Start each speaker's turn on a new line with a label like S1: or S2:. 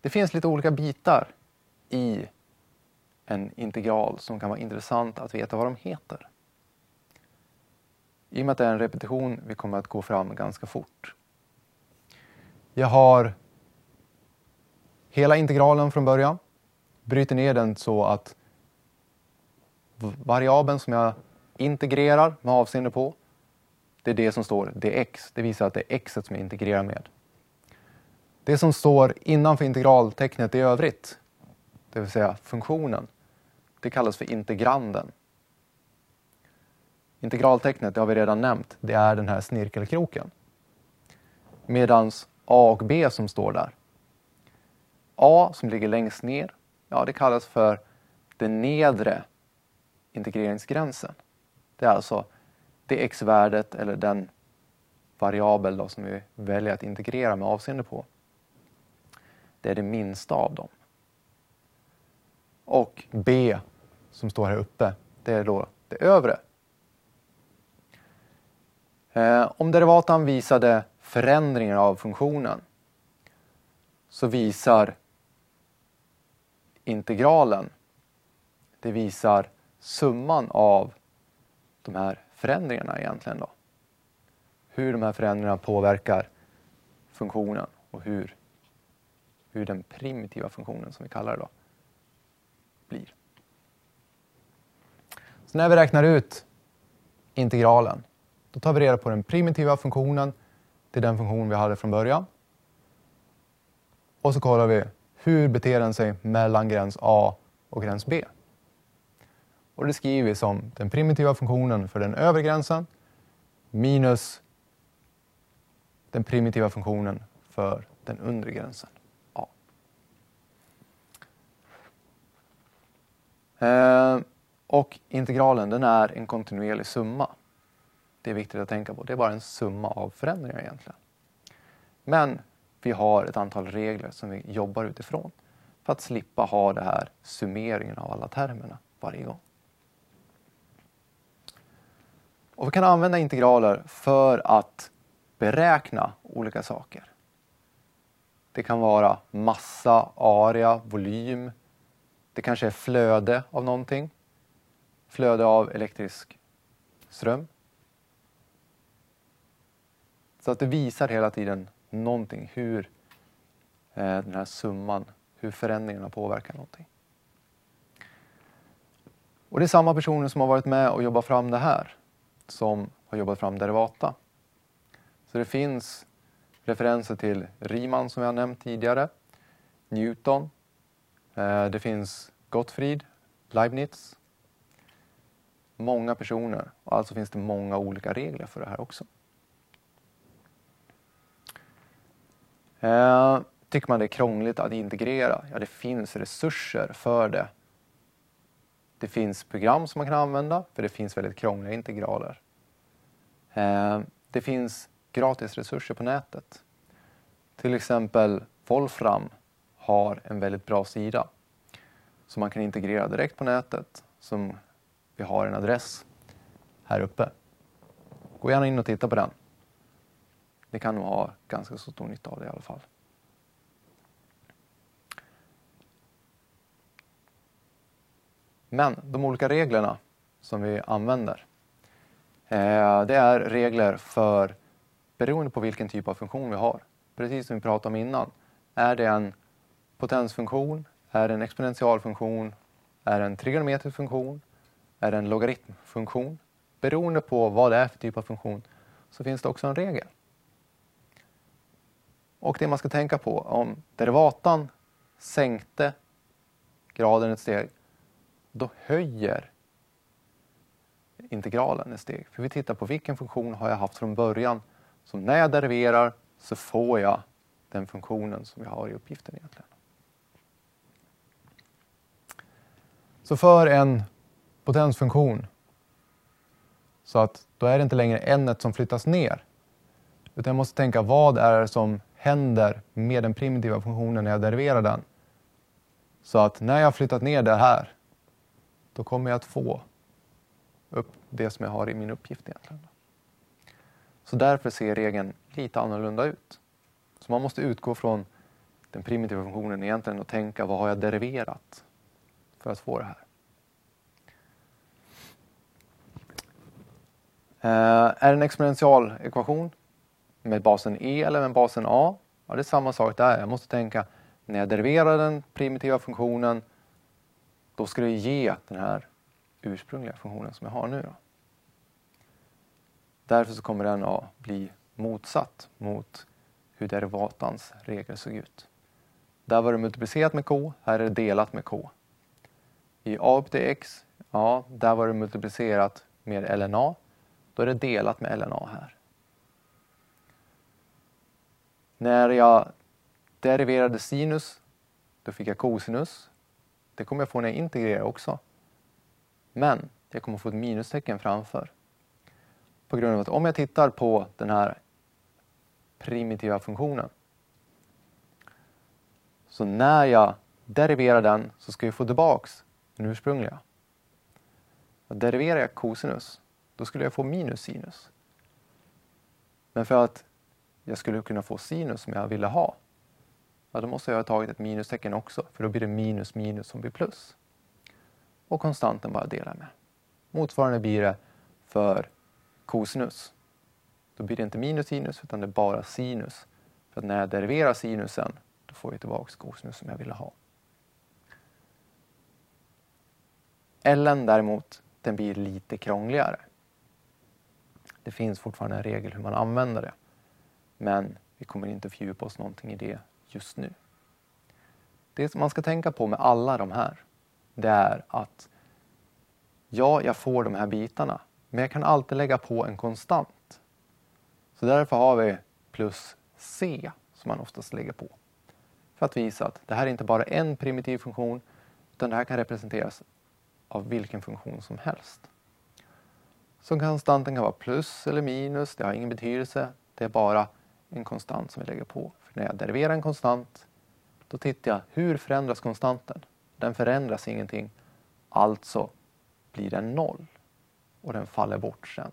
S1: Det finns lite olika bitar i en integral som kan vara intressant att veta vad de heter. I och med att det är en repetition vi kommer att gå fram ganska fort. Jag har hela integralen från början, bryter ner den så att variabeln som jag integrerar med avseende på, det är det som står dx. Det visar att det är x som jag integrerar med. Det som står innanför integraltecknet i övrigt, det vill säga funktionen, det kallas för integranden. Integraltecknet, det har vi redan nämnt, det är den här snirkelkroken. Medan A och B som står där. A som ligger längst ner, ja det kallas för den nedre integreringsgränsen. Det är alltså det x-värdet eller den variabel då som vi väljer att integrera med avseende på. Det är det minsta av dem. Och B som står här uppe, det är då det övre. Eh, om derivatan visade förändringar av funktionen så visar integralen, det visar summan av de här förändringarna egentligen. Då. Hur de här förändringarna påverkar funktionen och hur, hur den primitiva funktionen, som vi kallar det, då, blir. Så när vi räknar ut integralen, då tar vi reda på den primitiva funktionen. till den funktion vi hade från början. Och så kollar vi hur beter den sig mellan gräns A och gräns B. Och det skriver vi som den primitiva funktionen för den övre gränsen minus den primitiva funktionen för den undre gränsen A. Eh, Eh, och integralen den är en kontinuerlig summa. Det är viktigt att tänka på. Det är bara en summa av förändringar egentligen. Men vi har ett antal regler som vi jobbar utifrån för att slippa ha det här summeringen av alla termerna varje gång. Och vi kan använda integraler för att beräkna olika saker. Det kan vara massa, area, volym. Det kanske är flöde av någonting. Flöde av elektrisk ström. Så att det visar hela tiden någonting, hur eh, den här summan, hur förändringarna påverkar någonting. Och det är samma personer som har varit med och jobbat fram det här som har jobbat fram derivata. Så det finns referenser till Riemann som jag har nämnt tidigare, Newton, Eh, det finns Gottfried, Leibniz. Många personer och alltså finns det många olika regler för det här också. Eh, tycker man det är krångligt att integrera? Ja, det finns resurser för det. Det finns program som man kan använda, för det finns väldigt krångliga integraler. Eh, det finns gratisresurser på nätet. Till exempel Wolfram har en väldigt bra sida som man kan integrera direkt på nätet. Som vi har en adress här uppe. Gå gärna in och titta på den. Ni kan nog ha ganska så stor nytta av det i alla fall. Men de olika reglerna som vi använder, eh, det är regler för beroende på vilken typ av funktion vi har. Precis som vi pratade om innan. Är det en potensfunktion? Är det en exponentialfunktion? Är det en trigonometrisk funktion? Är det en logaritmfunktion? Beroende på vad det är för typ av funktion så finns det också en regel. Och det man ska tänka på, om derivatan sänkte graden ett steg, då höjer integralen ett steg. För vi tittar på vilken funktion har jag haft från början. Så när jag deriverar så får jag den funktionen som jag har i uppgiften egentligen. Så för en potensfunktion så att då är det inte längre n som flyttas ner. Utan jag måste tänka vad är det som händer med den primitiva funktionen när jag deriverar den. Så att när jag har flyttat ner det här, då kommer jag att få upp det som jag har i min uppgift egentligen. Så därför ser regeln lite annorlunda ut. Så man måste utgå från den primitiva funktionen egentligen och tänka vad har jag deriverat för att få det här. Eh, är det en exponentialekvation med basen e eller med basen a? Ja, det är samma sak där. Jag måste tänka när jag deriverar den primitiva funktionen då ska det ge den här ursprungliga funktionen som jag har nu. Då. Därför så kommer den att bli motsatt mot hur derivatans regel såg ut. Där var det multiplicerat med k, här är det delat med k. I a upp till x, ja, där var det multiplicerat med LNA, då är det delat med LNA här. När jag deriverade sinus, då fick jag cosinus. Det kommer jag få när jag integrerar också. Men jag kommer få ett minustecken framför. På grund av att om jag tittar på den här primitiva funktionen. Så när jag deriverar den så ska jag få tillbaks den ursprungliga. Och deriverar jag cosinus, då skulle jag få minus sinus. Men för att jag skulle kunna få sinus som jag ville ha, ja, då måste jag ha tagit ett minustecken också, för då blir det minus minus som blir plus. Och konstanten bara delar med. Motsvarande blir det för kosinus. Då blir det inte minus sinus utan det är bara sinus. För att när jag deriverar sinusen då får jag tillbaka kosinus som jag ville ha. Ellen däremot, den blir lite krångligare. Det finns fortfarande en regel hur man använder det. Men vi kommer inte att fördjupa oss någonting i det just nu. Det som man ska tänka på med alla de här, det är att ja, jag får de här bitarna, men jag kan alltid lägga på en konstant. Så därför har vi plus c som man oftast lägger på. För att visa att det här är inte bara en primitiv funktion utan det här kan representeras av vilken funktion som helst. Så konstanten kan vara plus eller minus, det har ingen betydelse. Det är bara en konstant som vi lägger på. För när jag deriverar en konstant då tittar jag hur förändras konstanten? Den förändras ingenting, alltså blir den noll och den faller bort sen.